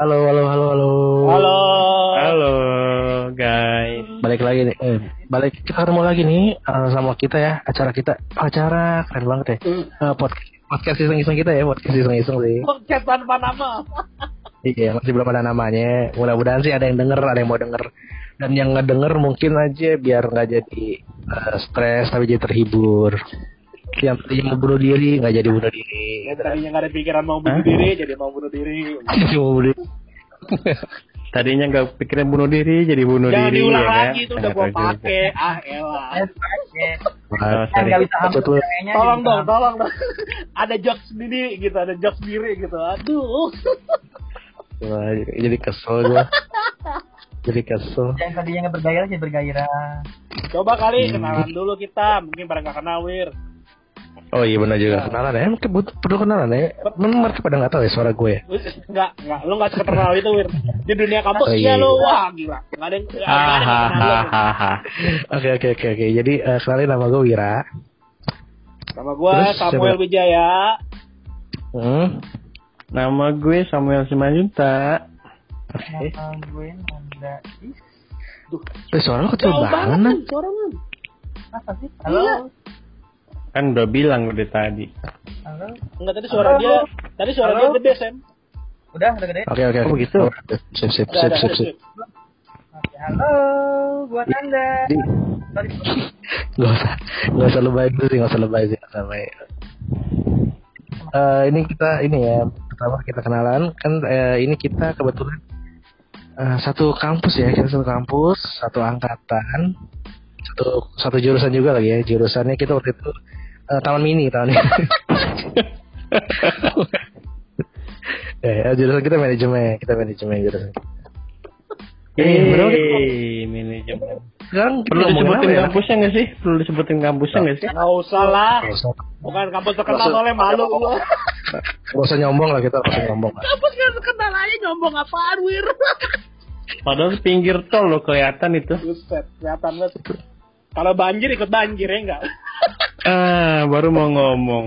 Halo, halo, halo, halo. Halo. Halo guys. Balik lagi nih. Eh, balik kita ketemu lagi nih eh, sama kita ya. Acara kita. Acara keren banget ya. Eh, podcast podcast iseng-iseng kita ya. Podcast iseng-iseng sih. Podcast tanpa nama. Iya, masih belum ada namanya. Mudah-mudahan sih ada yang denger, ada yang mau denger. Dan yang ngedenger mungkin aja biar nggak jadi eh, stres tapi jadi terhibur. Yang tadinya mau bunuh diri nggak jadi bunuh diri. Yang tadinya nggak ada pikiran mau bunuh diri, jadi mau bunuh diri. Jadi mau bunuh diri. Tadinya nggak pikiran bunuh diri jadi bunuh Jangan diri diulang ya lagi kan? itu udah gua pakai. Ah elah. Oh, sorry. nggak bisa kayaknya Tolong gitu. dong, tolong dong. ada jokes sendiri gitu, ada jokes sendiri gitu. Aduh. Wah, jadi kesel gue. jadi kesel. yang tadinya nggak bergairah jadi bergairah Coba kali kenalan dulu kita, mungkin pada nggak kenal Wir. Oh iya benar juga kenalan ya. Mungkin butuh perlu kenalan ya. Memang mereka pada nggak tahu ya suara gue. ya? Enggak, enggak, lu enggak terkenal itu Wir. Di dunia kampus Oh, iya iya. lu, wah gila. Enggak ada yang nggak. Oke oke oke oke. Jadi eh, kenalin nama gue Wira. Sama gua Terus Samuel siapa? Wijaya. Hmm. Nama gue Samuel Simanjunta. Oke. nama gue Nanda Ih, Eh, suara lo kecil banget suara lu. apa sih halo Kan udah bilang udah tadi. halo Enggak tadi suara Halo. dia, tadi suara dia Halo. gede, Sam. udah udah gede Oke oke. Oh, oke. begitu? Sip sip sip sip sip. Oke, halo Jadi Sorry. nggak usah nggak usah lebay dulu sih nggak usah lebay sih nggak usah lebay. Eh, ini kita ini ya pertama kita kenalan kan eh, ini kita kebetulan eh, satu kampus ya kita satu kampus satu angkatan satu satu jurusan juga lagi ya jurusannya kita waktu itu eh, taman mini taman mini ya, ya, jurusan kita manajemen kita manajemen jurusan Eh, berapa manajemen. sekarang Perlu disebutin ya? kampusnya nggak sih? Perlu disebutin kampusnya nggak sih? Enggak usah lah. Nggak Bukan kampus terkenal Nggak soalnya malu nggak usah nyombong lah kita nggak usah nyombong lah. Kampus nggak terkenal aja nyombong apaan, Wir? Padahal pinggir tol loh kelihatan itu. Buset, kelihatan banget. Kalau banjir ikut banjir ya enggak? Ah, baru mau ngomong.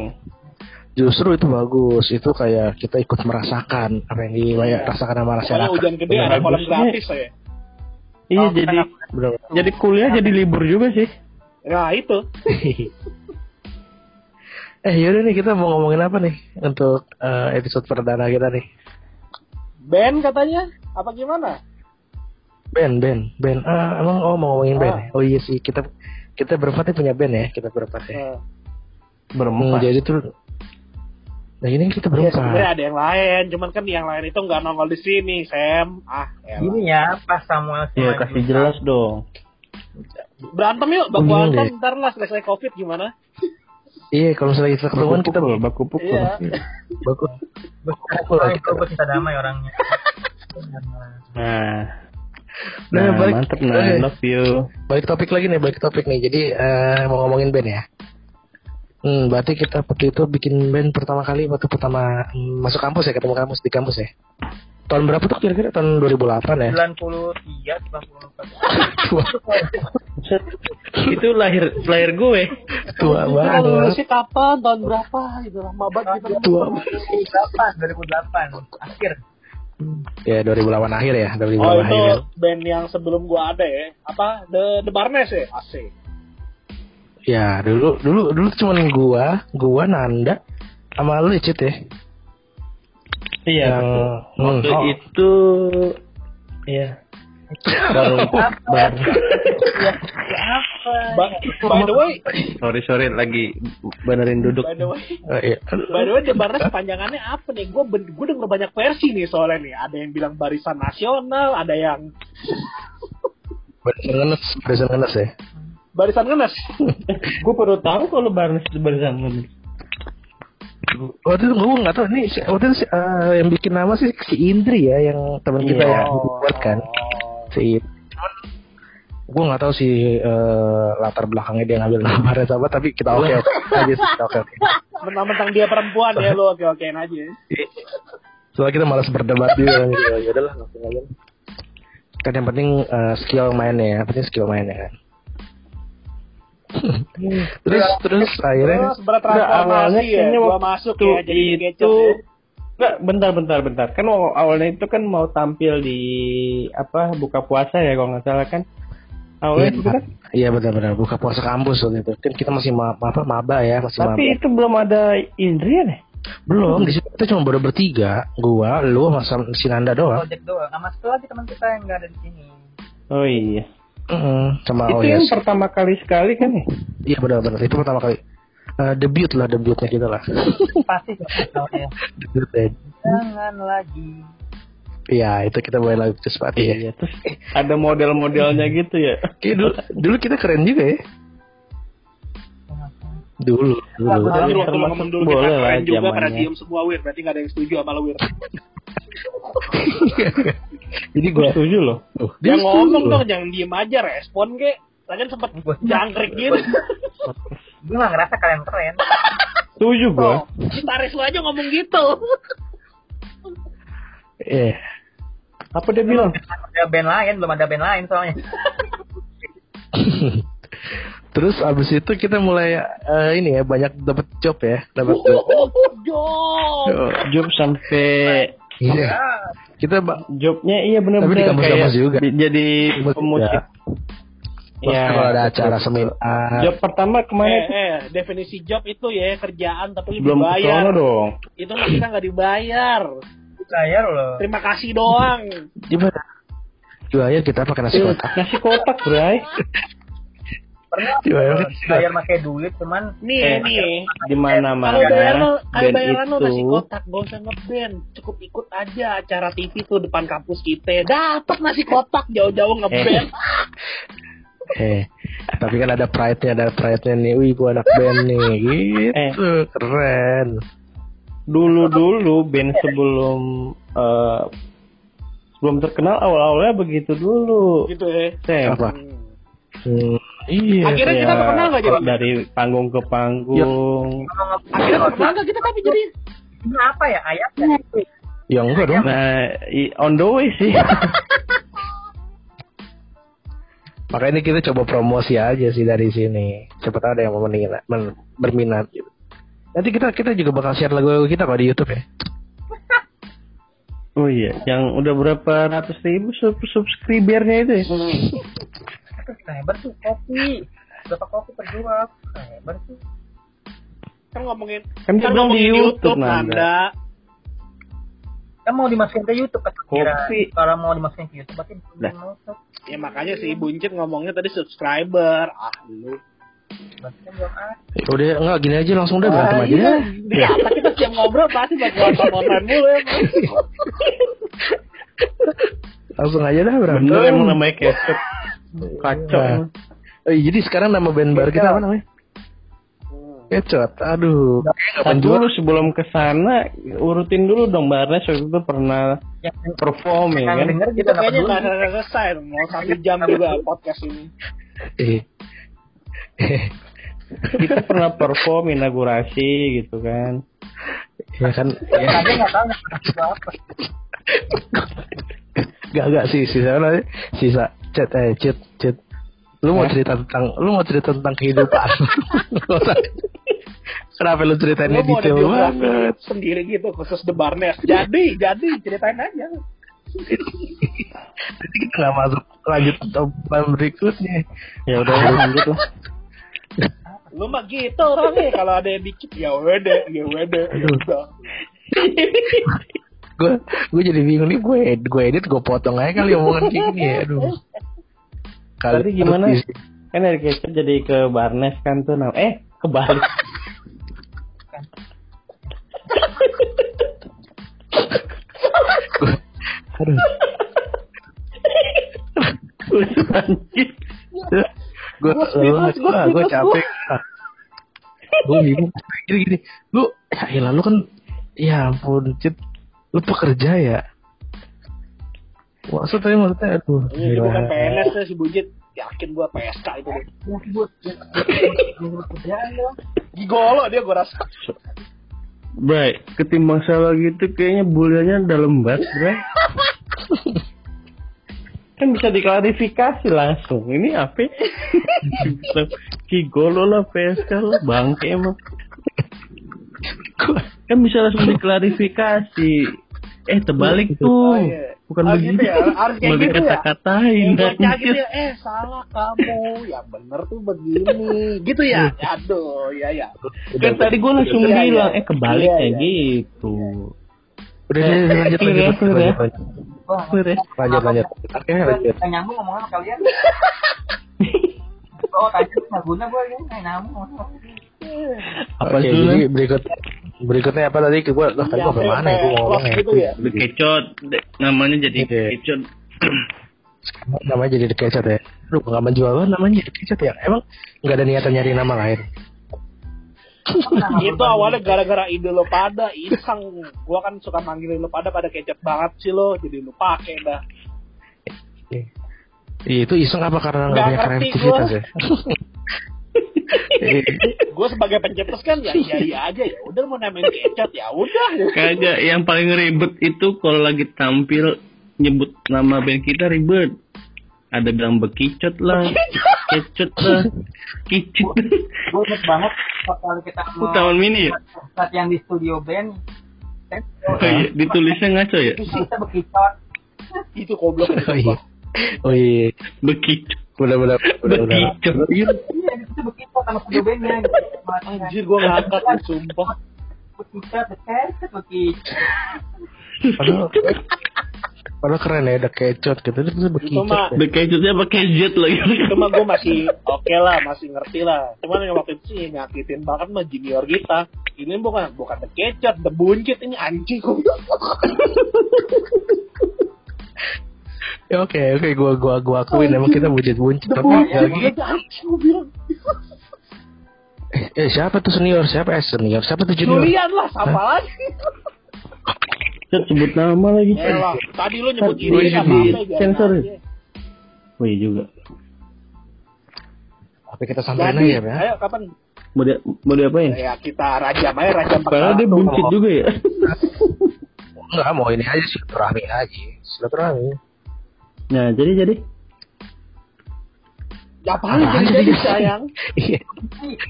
Justru itu bagus, itu kayak kita ikut merasakan apa yang dirasakan sama Pokoknya masyarakat. hujan gede ada kolam gratis saya. Iya Oh, jadi Bener. jadi kuliah jadi libur juga sih. Nah, itu. eh yaudah nih kita mau ngomongin apa nih untuk eh, episode perdana kita nih? Ben katanya apa gimana? Band, band, band. Ah, emang oh mau ngomongin? Ah. ya? Oh iya sih kita kita berempat nih punya band ya, kita berempat ya. Nah, Hmm, Berempat. jadi tuh, nah ini kita ya berempat. sebenarnya ada yang lain, cuman kan yang lain itu nggak nongol di sini, Sam. Ah, elah. ini ya pas Samuel Ya sama kasih jelas dong. berantem yuk, baku hantam deh. ntar lah selesai covid gimana? Iya, kalau misalnya kita ketemuan kita pukul, baku pukul. Iya. baku pukul lah Orang kita. damai orangnya Nah, Nah, nah, balik- mantep nah, love you. Balik topik lagi nih, balik topik nih. Jadi eh, mau ngomongin band ya. Hmm, berarti kita waktu itu bikin band pertama kali waktu pertama hmm, masuk kampus ya, ketemu kampus di kampus ya. Tahun berapa tuh kira-kira? Tahun 2008 ya? 93 94 Buset, itu lahir lahir gue. Tua Kalau banget. lulusnya kapan? Tahun berapa? Gitu lama banget gitu. Tua. 2008 2008 akhir Ya 2008 akhir ya, 2008 Oh itu akhir. kan. band yang sebelum gua ada ya. Apa? The The Barnes ya? AC. Ya dulu dulu dulu cuman gua, gua Nanda sama lu ya, Cit ya. Iya. Yang betul. hmm, Waktu oh, itu Iya. Baru baru. Ba- by the way, Sorry sorry lagi benerin duduk. by the way, eh, iya. by the way panjangannya apa nih? Gua ben- gua denger banyak versi nih soalnya nih. Ada yang bilang barisan nasional, ada yang Barisan ngenes, barisan ngenes ya. Barisan ngenes. gue baru tahu kalau Barnes itu barisan ngenes. Waktu itu gue nggak tahu nih si- waktu itu si- eh, yang bikin nama sih si Indri ya yang teman kita Iya. yang buat kan si gue nggak tahu sih eh, latar belakangnya dia ngambil nama Barnes apa tapi kita oke oke aja sih oke oke Mentang-mentang dia perempuan ya lu oke-okein aja. soalnya kita malas berdebat juga gitu ya udahlah langsung aja kan yang penting eh, skill mainnya ya penting skill mainnya kan terus terus akhirnya bertransformasi ya, awalnya kayaknya gua waktu masuk ya jadi itu ya. Enggak, bentar, bentar, bentar. Kan aw- awalnya itu kan mau tampil di apa buka puasa ya kalau nggak salah kan. Awalnya itu kan. Iya benar-benar buka puasa kampus waktu itu. Kan kita masih ma apa maba ya, masih Tapi maba. itu belum ada Indrian ya? Belum, di situ kita cuma baru bertiga, gua, lu, sama si Nanda doang. Project doang. Sama satu lagi teman kita yang nggak ada di sini. Oh iya. Heeh, sama itu oh yang yes. pertama kali sekali kan ya? Iya benar-benar itu pertama kali. Eh, debut lah debutnya kita lah. Pasti tahu ya. debut ya. Jangan lagi. Iya, itu kita bawain lagu Cepati ya. Iya, terus ada model-modelnya gitu ya. Iya, dulu, dulu kita keren juga ya. Dulu, dulu. Termasuk waktu lo ngomong dulu kita boleh lah keren juga pada diem semua Wir. Berarti gak ada yang setuju sama lo Wir. Jadi Gue gua setuju loh. Tuh, Dia ngomong loh. dong jangan diem aja respon ke. Lagian sempet jangkrik gitu. Gue nggak ngerasa kalian keren. Setuju gue. Tuh, gitaris lo aja ngomong gitu. Eh, Apa dia bilang? Ada band lain, belum ada band lain soalnya. Terus abis itu kita mulai eh, ini ya banyak dapat job ya, dapat job. Jom. Job sampai Iya. Kita ba- jobnya iya Tapi di benar-benar kayak juga. di- jadi pemusik. juga. Iya. kalau ada acara seminar. Job pertama ke mana Eh, eh, definisi job itu ya kerjaan tapi lu Belum dibayar. dong. Itu kita nggak dibayar. Bayar loh. Terima kasih doang. Gimana? Jualnya kita pakai nasi kotak. Nasi kotak, Bray. Pernah bayar pakai duit cuman Nih, Eh, nih. Di mana-mana Kalau bayar lo, kalau bayaran lo nasi kotak, gak usah ngeband, cukup ikut aja acara TV tuh depan kampus kita. Dapat nasi kotak jauh-jauh ngeband. Eh, tapi kan ada pride-nya, ada pride-nya nih. Wih, gua anak band nih. Gitu, keren. dulu-dulu band sebelum eh, sebelum terkenal awal-awalnya begitu dulu. Gitu ya. Sam. Apa? Hmm. Iya. Akhirnya kita Ya, terkenal nggak jadi? Dari panggung ke panggung. Akhirnya terkenal nggak kita tapi jadi? ini apa ya ayatnya? Ya enggak dong. Nah, i- on the way sih. Makanya kita coba promosi aja sih dari sini. Siapa tahu ada yang mau meninggal, men- berminat gitu. Nanti kita kita juga bakal share lagu-lagu kita kok di YouTube ya. oh iya, yang udah berapa ratus ribu sub subscribernya itu ya? Subscriber tuh kopi. Berapa kopi per jual? Subscriber tuh. Kan ngomongin, Kan dia kan ngomongin di YouTube, YouTube, Nanda. Kan mau dimasukin ke YouTube kan kira. Kopi. Kalau mau dimasukin ke YouTube berarti belum masuk. Ya makanya si Buncit ngomongnya tadi subscriber. Ah, lu. Kan belum ada. Ya Udah enggak gini aja langsung deh berantem Ah, aja. iya. deh. Di apa kita setiap ngobrol pasti buat nonton mulu ya. Langsung aja dah berantem. Bener emang namanya keset. Kacau. Nah. Iya, jadi sekarang nama band baru kita apa namanya? Kecot. Aduh. Kapan Tapi jual? dulu sebelum ke sana urutin dulu dong Barnes waktu itu pernah Yang perform ya kan? denger nggak kayaknya nggak selesai. Mau satu jam juga podcast ini. Eh. Kita pernah perform inaugurasi gitu kan. Ya kan ya. Nggak tahu apa. Gak gak sih sisa sisa chat eh chat chat. Lu mau cerita tentang lu mau cerita tentang kehidupan. Kenapa lu ceritain Lu detail banget? sendiri gitu khusus The Barnes. Jadi, jadi ceritain aja. Jadi kita nggak masuk lanjut topan berikutnya. Ya udah lanjut lah. Lu mah gitu orangnya kalau ada yang dikit ya wede, ya wede. ya udah. Gue gue jadi bingung nih gue gue edit gue potong aja kali omongan kayak gini ya. Aduh. Tadi gimana? Kan dari kecil jadi ke Barnes kan tuh. Nah, eh kebalik. Gua- Aduh. Anjir. gue Gua speechless, gua gue speechless, capek gue bingung gini gini lu ya lu kan ya ampun cit lu pekerja ya maksud tadi maksudnya aduh Ini bukan PNS ya si Bujit. Yakin gua PSK itu deh. Gigolo dia gua rasa. Bray, ketimbang salah gitu kayaknya buliannya dalam banget, Bray. kan bisa diklarifikasi langsung. Ini apa? Kigolo lah PSK lah, bangke emang. Kan bisa langsung diklarifikasi eh terbalik tuh Oh, iya. bukan Ah, begitu gitu ya, harus kayak mau gitu ya. dikata-katain Eh, gitu ya, eh salah kamu, yang bener tuh begini, gitu ya. Aduh, ya ya. kan tadi gue langsung Iya, iya. bilang eh kebalik Iya, kayak iya. gitu Udah lanjut ya, ya. lanjut Wah, ya? lanjut lanjut. Oke lanjut. Nyambung ngomong sama kalian. oh, tadi nggak guna gue ini nggak nyambung. apa Oke, sih jadi berikut berikutnya apa tadi? Gue lah tadi gue mana ya? Gue sampai ngomong ya. The Kecot namanya jadi. Kecot namanya jadi Kecot ya. Lu nggak menjual banget namanya Kecot ya. Emang nggak ada niatan nyari nama lain. Itu awalnya gara-gara ide lo pada iseng. Gua kan suka manggilin lo pada pada kecap banget sih lo. Jadi lu pake dah. Iya itu iseng apa karena nggak punya kreativitas ya? Gue sebagai pencetus kan ya iya iya aja ya udah mau namain kecap ya udah. Kagak yang paling ribet itu kalau lagi tampil nyebut nama band kita ribet. Ada bilang bekicot lah kecot lah kicit Gue inget banget waktu kita mau taman mini ya latihan di studio band. oh, iya. ditulisnya ngaco ya Kita bekicot. itu goblok Oh iya. Oh iya. bekicot Udah udah udah udah. Iya, itu bekicot sama studio bandnya. Gitu. anjir gue ngangkat nih, sumpah Bekicot, bekicot, bekicot. Padahal, keren ya, ada kecot gitu. Itu tuh itu bekicot. mah ya. bekicotnya pakai jet lagi itu mah gue masih oke lah masih ngerti lah cuman yang waktu itu sih nyakitin banget mah junior kita ini bukan bukan the kecap the buncit ini anjing Ya, Oke oke gua gua gua akuin emang kita buncit buncit the tapi gue bilang Eh, eh, siapa tuh senior? Siapa eh, senior? Siapa tuh junior? Julian lah siapa lagi Cet, sebut nama lagi ya lah tadi lu nyebut Oh, ini iya, apa di apa biarin sensor. aja. oh iya juga Tapi kita samperin jadi aja ya. ayo kapan mau dia mau diapain ya kita rajam aja rajam padahal dia buncit juga ya Enggak mau ini aja silaturahmi aja. Silaturahmi. nah jadi jadi ya paling jadi jadi sayang Iya.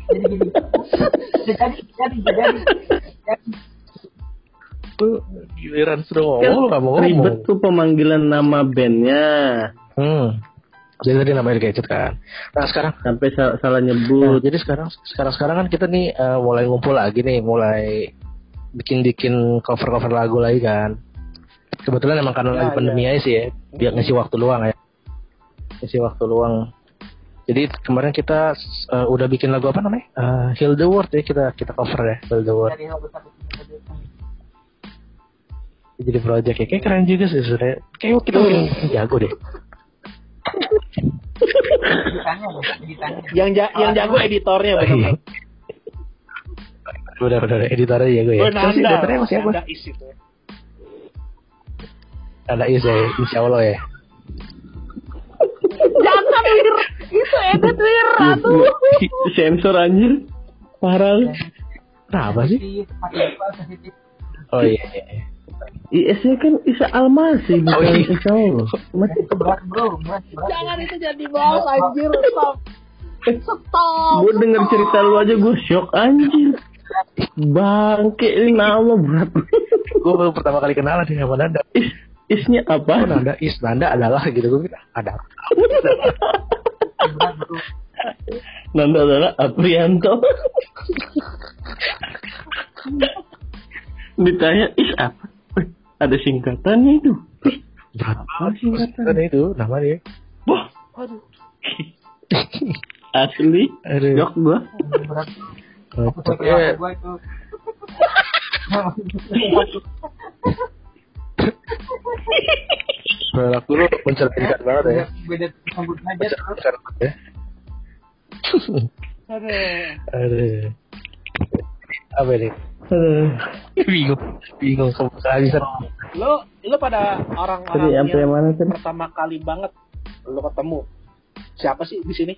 Jadi gini. Jadi, jadi, jadi, jadi. Tuh giliran suruh ngomong lu nggak mau ribet ngomong. tuh pemanggilan nama bandnya Hmm. Jadi tadi namanya kecot kan. Nah sekarang sampai sa- salah Nah, nyebut jadi sekarang sekarang sekarang kan kita nih eh, mulai ngumpul lagi nih, mulai bikin bikin cover cover lagu lagi kan. Kebetulan emang karena Ya, lagi pandemi aja sih ya, biar ngisi waktu luang ya. Ngisi waktu luang. Jadi kemarin kita eh, udah bikin lagu apa namanya? Eh, Heal the World ya kita kita cover ya Heal the World. Jadi project ya, kayak keren juga sih sebenarnya. Kayak kita makin jago deh. Editannya, loh, editannya. yang ja yang jago editornya Oh, bener iya. Udah udah udah editornya jago ya. Gue Terus editornya masih apa? is itu Ada is ya, insya Allah ya. jangan wir itu edit wir aduh sensor anjir parah. Kenapa sih? Oh iya. iya, iya. IS-nya kan Isa Almasi bukan Oh, iya. Insya Allah Masih Itu berat bro, berat, berat. jangan itu jadi bahas anjir stop stop gue denger cerita lu aja gue shock anjir bangke ini nama berat gue baru pertama kali kenalan nih sama Nanda. is isnya Oh, apa Nanda is Nanda adalah gitu gue bilang ada. Nanda adalah Aprianto ditanya is apa ada singkatannya itu Berat apa banget singkatan itu nama dia. wah aduh asli Aduh. shock gua Berat. Aku ya, gue itu. perilaku lu mencerminkan banget ya. Beda sambut aja terus. Mencerminkan banget ya. aduh Aduh. Apa ini? Bingung, bingung kehabisan. lo lo pada orang-orang sampai yang mana tadi pertama kali banget lo ketemu siapa sih di sini?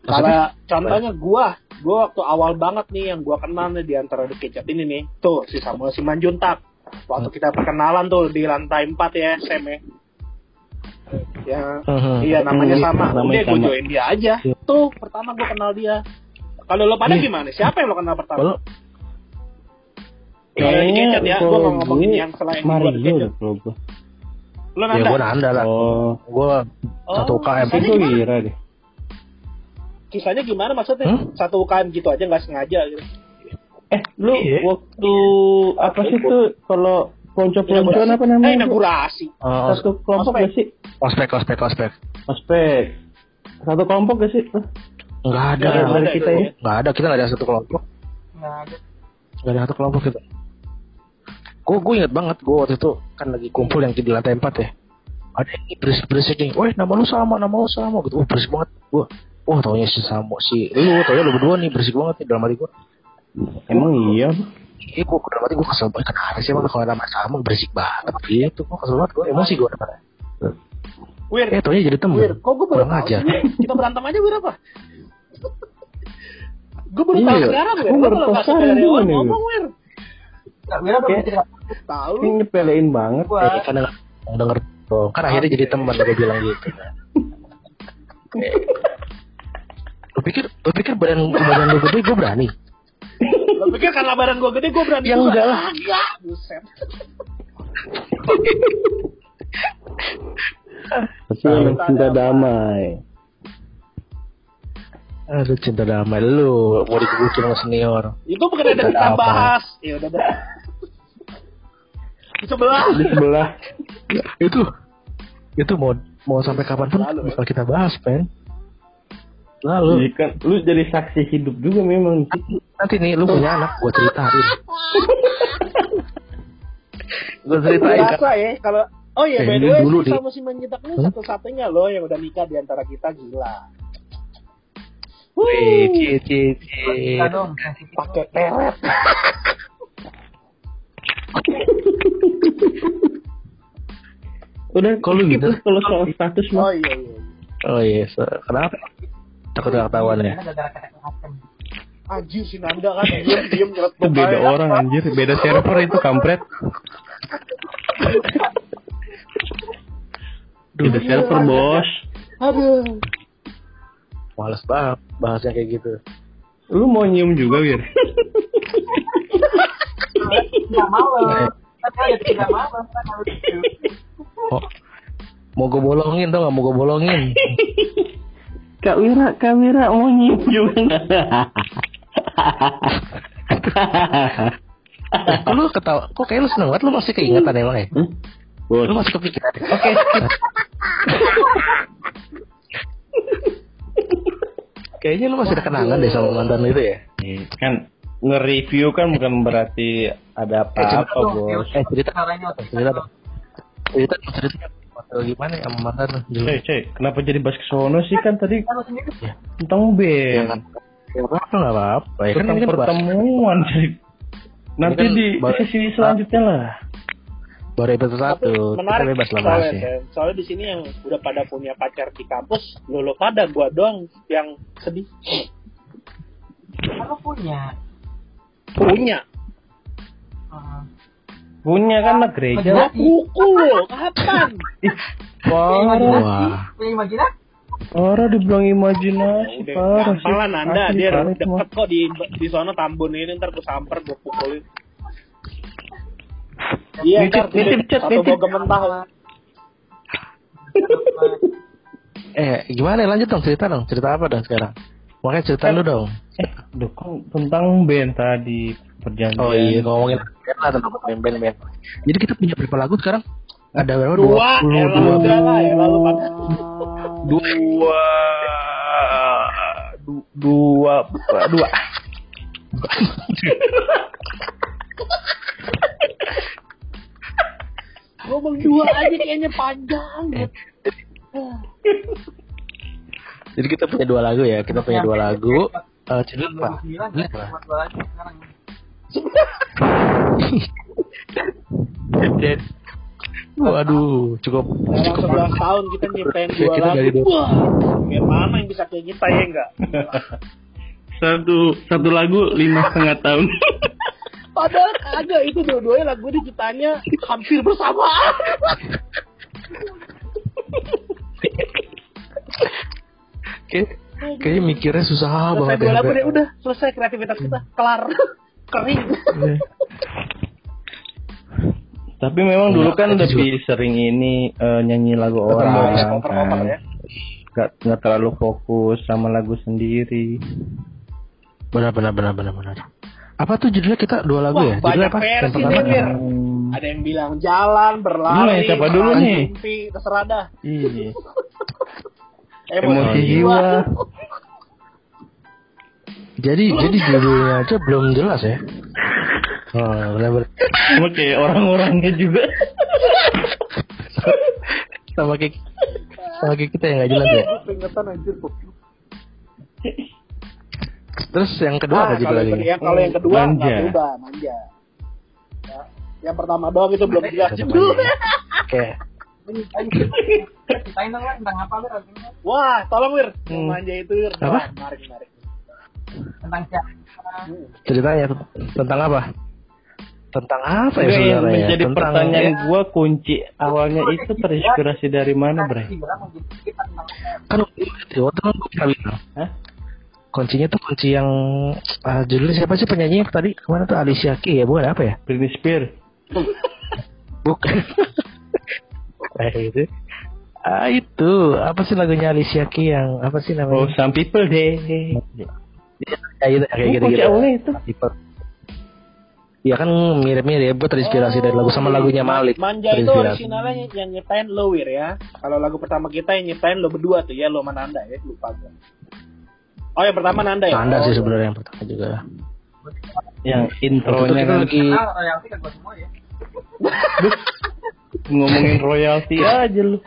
Kalau contohnya gua gua waktu awal banget nih yang gua kenal nih di antara The Kecap ini nih. Tuh si Samuel Simanjuntak. Waktu kita perkenalan tuh di lantai 4 ya Sam ya. Ya Mhm. iya namanya Hmm, sama. Namanya udah gue sama. join dia aja. Tuh pertama gua kenal dia Kalau lo pada Nih. gimana? Siapa yang lo kenal pertama? Kalau Kalau yang dikecet ya, gua kalau nggak ngomongin gue yang selain Mario kalau gue. Lo ya nanda? gue nanda lah. Oh, Gue satu Oh, UKM. Tadi itu? Wira deh. Kisahnya gimana maksudnya? Hmm? Satu UKM gitu aja nggak sengaja gitu. Eh, lu Iya. waktu apa sih tuh kalau ponco-poncoan apa Eh, namanya? inaugurasi. Oh, Satu kelompok Ospek. gak sih? ospek, ospek, ospek. Ospek. Satu kelompok gak sih? Enggak ada. Nggak dari ada kita ya. Enggak ada, kita enggak ada satu kelompok. Nggak ada. Enggak ada satu kelompok kita. Gue gue inget banget gue waktu itu kan lagi kumpul yang di lantai 4 ya. Ada yang berisik berisik nih. Woi nama lu sama, nama lu sama gitu. Oh berisik banget. Gue Wah taunya si Samo si lu taunya lu berdua nih berisik banget nih dalam hati gue. Emang iya. Iya gue dalam hati gue kesel banget kenapa sih emang kalau nama Samo berisik banget gitu. Gue kesel banget gue emosi gue. Wir, Eh taunya jadi temen. Wir, kok gue baru Kurang sih, Wir? Kita berantem aja Wir apa? Gue baru tahu Iya, sekarang gua Lo baru tahu sekarang ngomong Wir. Nggak, Wira belum Kayak- cerita. Tahu. Ini nyepelein banget. Gua Eh, kan denger, denger dong. Kan akhirnya jadi teman gue bilang gitu. Lu pikir, lu pikir badan badan lu gede gue berani? Lo pikir karena badan gue gede gue berani Ya juga? enggak lah. Enggak. Buset. Tapi yang cinta damai. Aduh cinta damai lu mau digebukin sama senior. Itu bukan ada kita Apa? bahas. Ya udah deh. Di sebelah. Di sebelah. itu itu mau mau sampai kapan pun Lalu, ya. bakal kita bahas, pen. Lalu Jadi kan lu jadi saksi hidup juga memang. nanti nih lu punya anak, gue ceritain. gue ceritain kan. Biasa ya kalau Oh iya, Eh, by the way, sama si Menyetak ini Hmm? satu-satunya loh yang udah nikah di antara kita gila. Wih, cie cie cie. Pakai peret. Udah Kalau gitu. kalau soal status Oh mah. iya iya. Oh iya, so- kenapa? Takut gak ketahuan ya? Anjir si Nanda kan diem diem Itu beda orang anjir, beda server itu kampret. Beda server bos. Aduh. Males banget bahasnya kayak gitu. Lu mau nyium juga wir? Nggak malam. Kan harus itu. Oh, mau gue bolongin tau gak mau gue bolongin Kak Wira, Kak Wira mau nyium juga. kok lu ketawa kok kayak lu seneng banget lu masih keingetan emang ya Hmm? Lu masih kepikiran ya? Oke, skip. kayaknya lu masih ada kenangan deh sama mantan itu ya? Kan nge-review kan bukan berarti ada apa-apa, bos. eh cerita. Caranya cerita dong. cerita cerita Atau gimana ya sama mantan lu? Dulu Cek, cek, kenapa jadi bahas ke sono sih? Kan tadi Kan sendiri. tentang band, ya apa nggak apa? Apa ya kan kan pertemuan. Cek. Nanti kan di sesi selanjutnya lah. Baru episode satu kita menarik bebas lah soalnya, Sen. soalnya di sini yang udah pada punya pacar di kampus lo lo pada gua doang yang sedih. Lu punya. punya. Ah. Punya kan anak gereja. gua pukul kapan? Parah, wah Punya imajinasi. parah dibilang imajinasi, parah gampang lah Nanda. Dia deket kok di di sono Tambun ini ntar gua samper gua pukulin iya Nitip, nitip, atau nitip. gua gementah eh gimana? Lanjut dong cerita dong. Cerita apa dong sekarang? Makanya cerita lu dong. Eh, Duh, kok tentang band tadi perjanjian. oh iya ngomongin band lah tentang band band band. Jadi kita punya berapa lagu sekarang? Ada berapa? Dua. Dua lah ya lalu pada dua. Du- dua. Dua ngomong dua aja kayaknya panjang jadi kita punya dua lagu ya kita punya dua lagu Eh cerita apa 29 ya, cuma dua lagi sekarang. Dan waduh cukup Orang cukup 11 tahun kita nyiptain Ya, dua kita lagu. dua- Wah, biar mana yang bisa kayak kita ya enggak? Satu satu lagu lima setengah tahun. Padahal kagak itu dua-duanya lagu diciptanya hampir bersamaan. Oke. Kayaknya mikirnya susah selesai banget dua lagu ya. deh udah selesai kreativitas kita kelar kering Tapi memang dulu kan Nah, lebih sering ini eh, nyanyi lagu Cover, orang ya, cover cover kan. ya Gak, nggak terlalu fokus sama lagu sendiri. Benar benar benar benar benar. Apa tuh judulnya kita dua lagu Wah, ya? banyak Judulnya apa? versi Yang pertama? nih, Wir. Hmm, ada yang bilang jalan berlari Ini siapa dulu nih? mimpi terserah dah iya. emosi, jiwa jiwa. Jadi jadi judulnya aja belum jelas ya. Oh, benar kayak orang-orangnya juga. Sama kayak sama kayak kita yang nggak jelas ya. Keringetan anjir kok. Terus yang kedua Ah, apa judul kalau lagi? yang, ya, kalau yang kedua nggak Manja. berubah manja ya. yang pertama doang itu belum jelas. Oke. Ceritain dong tentang apa lagunya? wah tolong wir yang Hmm. manja itu wir Apa? Wah, menarik menarik Tentang siapa? Ceritanya tentang apa? Tentang apa ya Enggak, yang sebenarnya? menjadi Tentang pertanyaan gua kunci awalnya itu terinspirasi dari mana, Bre? Tentang kan waktu kan gue bilang Hah? Kuncinya tuh kunci yang ah, judulnya siapa sih penyanyi yang tadi? Ke mana tuh? Alicia Keys ya bukan apa ya? Britney Spears. bukan. Kayak gitu ah itu. Apa sih lagunya Alicia Keys yang apa sih Oh, namanya some people deh. ya, itu, kayak Oh, gitu kunci gitu awalnya itu. Iya kan mirip-mirip. Gue terinspirasi dari lagu sama lagunya Malik. Manja itu Terinspirasi. originalnya yang nyiptain lo wir ya. Kalau lagu pertama kita yang nyiptain lo berdua tuh ya lo sama Nanda ya lupa gue oh yang pertama Nanda ya Anda Oh, sih iya. sebenarnya yang pertama juga Yang intronya kan lagi Ah, royalti gua semua ya. ngomongin royalti aja lu.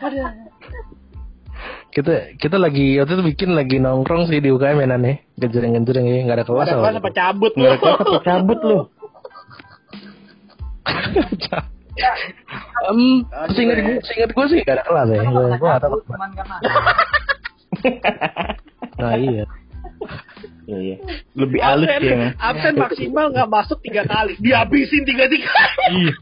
kita kita lagi waktu itu bikin lagi nongkrong sih di UKM ya Nan ya gejreng-gejreng ya nggak ada kelas ada apa kelas apa cabut Nggak ada kelas apa cabut lu. Em, seingat gue, seingat gue sih gak ada kelas ya. Gue gak tahu. Nah iya. Iya, iya. Lebih halus absen, ya. Absen maksimal nggak masuk tiga kali dihabisin tiga tiga Iya.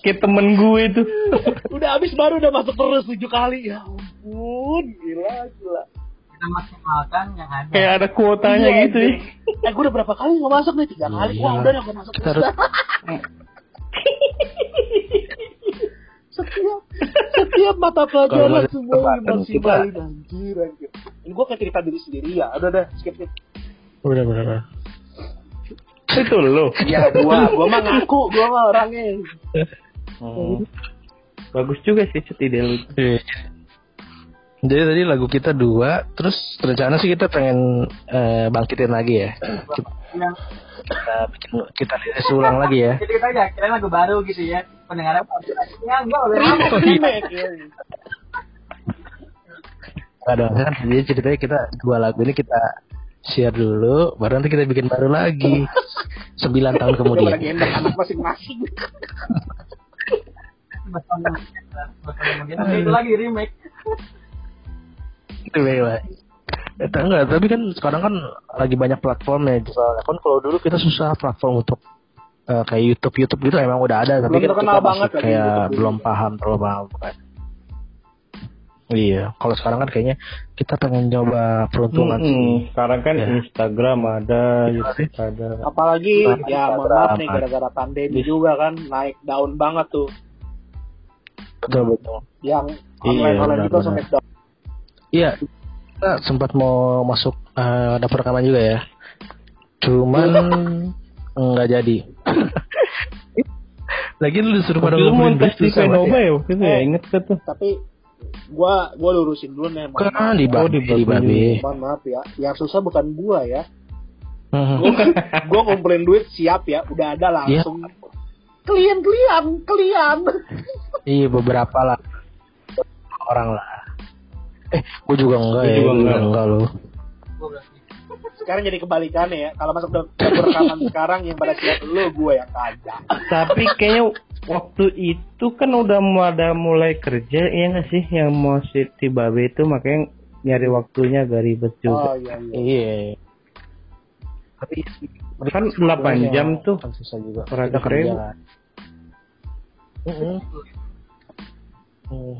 Kayak temen gue itu. udah habis baru udah masuk terus tujuh kali ya ampun gila gila kita maksimalkan yang ada. Kayak ada kuotanya Iya, gitu ya. anjir. eh gue udah berapa kali nggak masuk nih tiga Iya, kali iya. wah udah nggak masuk Kita terus harus- setiap setiap mata pelajaran semua kesempatan maksimalin anjir anjir ini gue kayak cerita diri sendiri ya udah udah skip skip Udah bener bener. Itu lo. ya gua gua mah ngaku gua mah orangnya Hmm. Bagus juga sih cet ide lu. Iya. Jadi tadi lagu kita dua, terus rencana sih kita pengen eh, bangkitin lagi ya. Kita, kita bikin kita rilis ulang lagi ya. jadi kita aja kira lagu baru gitu ya. Pendengarnya ya enggak udah remake dong, kan jadi ceritanya kita dua lagu ini kita share dulu, baru nanti kita bikin baru lagi. Sembilan tahun kemudian. anak masing-masing itu lagi remake. Itu bebas. Eh, tak- enggak, tapi kan sekarang kan lagi banyak platform ya. Soalnya kan kalau dulu kita susah platform untuk eh, kayak YouTube YouTube gitu emang udah ada, tapi Belum kan kita masih kayak belum paham terlalu paham kan. Iya, kalau sekarang kan kayaknya kita pengen coba peruntungan Hmm, sih. Sekarang kan Ya. Instagram ada, YouTube ada. apalagi Nah, ya mohon maaf nih gara-gara pandemi Bis- juga kan naik daun banget tuh Betul betul. yang Iya, online online juga sampai down Iya, kita sempat mau masuk eh, dapur rekaman juga ya. Cuman nggak jadi. Lagi lu disuruh pada Waktu itu mau ngumpulin tes bis di susah banget Venova ya. ya waktu itu ya, Eh. inget kan tuh. tapi gua gua lurusin dulu nih Kan di Oh, babi, di di Babi. babi. mohon maaf ya. Yang susah bukan gua ya. Mhm. gua, gua ngumpulin duit siap ya. Udah ada langsung. Klien klien. Klien Iya beberapa lah. Orang lah. Eh, gue juga enggak Gua ya, juga enggak. enggak loh. sekarang jadi kebalikannya ya. Kalau masuk ke dapur rekaman sekarang yang pada siap lu gua yang kagak. Tapi kayaknya waktu itu kan udah mau ada mulai kerja ya nggak sih yang mau si Tibabe itu makanya nyari waktunya agak ribet oh juga. iya iya Iya. Tapi Kan 8 jam tuh. kan susah juga. Ribu. kan. Mhm. Hmm.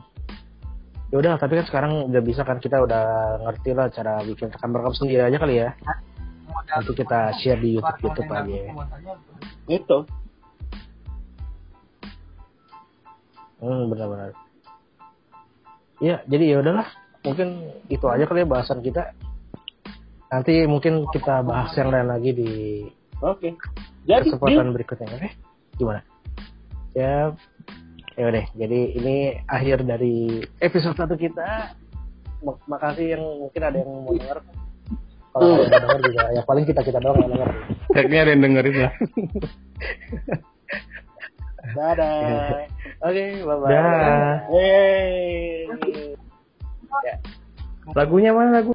ya udah tapi kan sekarang udah bisa kan kita udah ngerti lah cara bikin rekam rekam sendiri aja kali ya nanti kita share di YouTube YouTube aja ya. Itu. Hmm benar-benar. Ya jadi ya udahlah. Mungkin itu aja kali ya bahasan kita. Nanti mungkin kita bahas yang lain lagi di Oke. Jadi kesempatan berikutnya oke? Gimana? Ya ya udah jadi ini akhir dari episode satu kita. Mak- makasih yang mungkin ada yang mau denger. Kalau ada yang denger juga ya paling kita kita doang yang denger. Kayaknya ada yang dengerin lah. dadah. oke bye bye Dah. Yeay. Lagunya mana lagu?